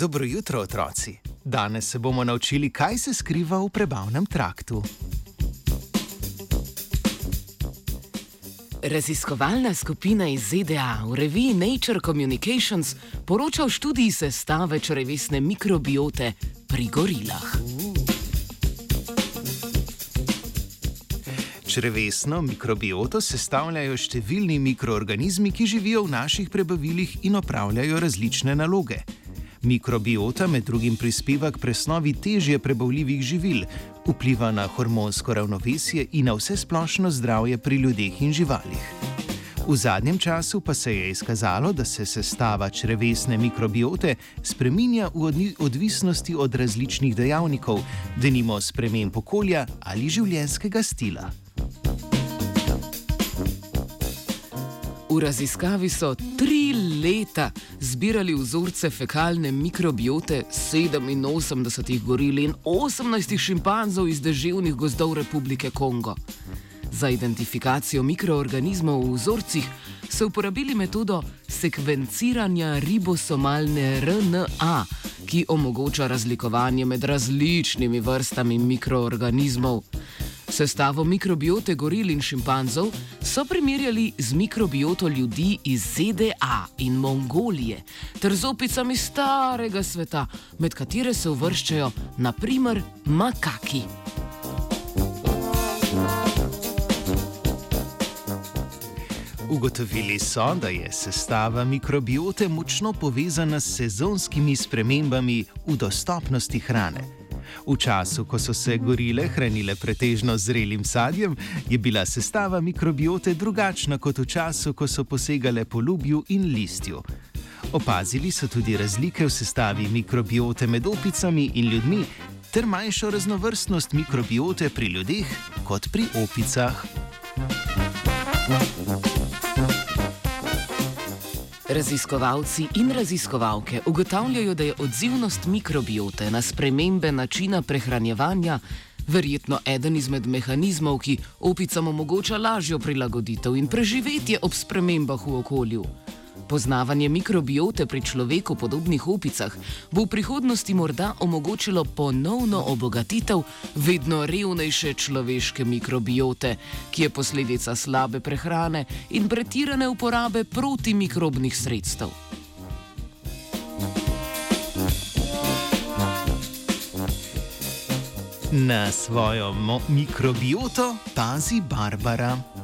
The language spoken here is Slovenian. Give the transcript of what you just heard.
Dobro jutro, otroci. Danes se bomo naučili, kaj se skriva v prebavnem traktu. Raziskovalna skupina iz ZDA v reviji Nature Communications poroča o študiji sestave črevesne mikrobiote pri gorilah. Črevesno mikrobioto sestavljajo številni mikroorganizmi, ki živijo v naših prebavilih in opravljajo različne naloge. Mikrobiota med drugim prispeva k presnovi težje prebavljivih živil, vpliva na hormonsko ravnovesje in na vse splošno zdravje pri ljudeh in živalih. V zadnjem času pa se je izkazalo, da se sestava črevesne mikrobiote spreminja v odvisnosti od različnih dejavnikov, denimo sprememb okolja ali življenjskega stila. V raziskavi so tri leta zbirali vzorce fekalne mikrobiote 87 goril in 18 šimpanzov iz deževnih gozdov Republike Kongo. Za identifikacijo mikroorganizmov v vzorcih so uporabili metodo sekvenciranja ribosomalne RNA, ki omogoča razlikovanje med različnimi vrstami mikroorganizmov. Sestavo mikrobiote goril in šimpanzov so primerjali z mikrobioto ljudi iz ZDA in Mongolije ter z opicami starega sveta, med katere se uvrščajo naprimer makaki. Ugotovili so, da je sestava mikrobiote močno povezana s sezonskimi spremembami v dostopnosti hrane. V času, ko so se gorile hranile pretežno zrelim sadjem, je bila sestava mikrobiote drugačna kot v času, ko so posegale po lubju in listju. Opazili so tudi razlike v sestavi mikrobiote med opicami in ljudmi, ter manjšo raznovrstnost mikrobiote pri ljudeh kot pri opicah. Thank you. Raziskovalci in raziskovalke ugotavljajo, da je odzivnost mikrobiote na spremembe načina prehranjevanja verjetno eden izmed mehanizmov, ki opicam omogoča lažjo prilagoditev in preživetje ob spremembah v okolju. Poznavanje mikrobiote pri človeku podobnih opicah bo v prihodnosti morda omogočilo ponovno obogatitev vedno revnejše človeške mikrobiote, ki je posledica slabe prehrane in pretirane uporabe protimikrobnih sredstev. Na svojo mikrobioto pazi Barbara.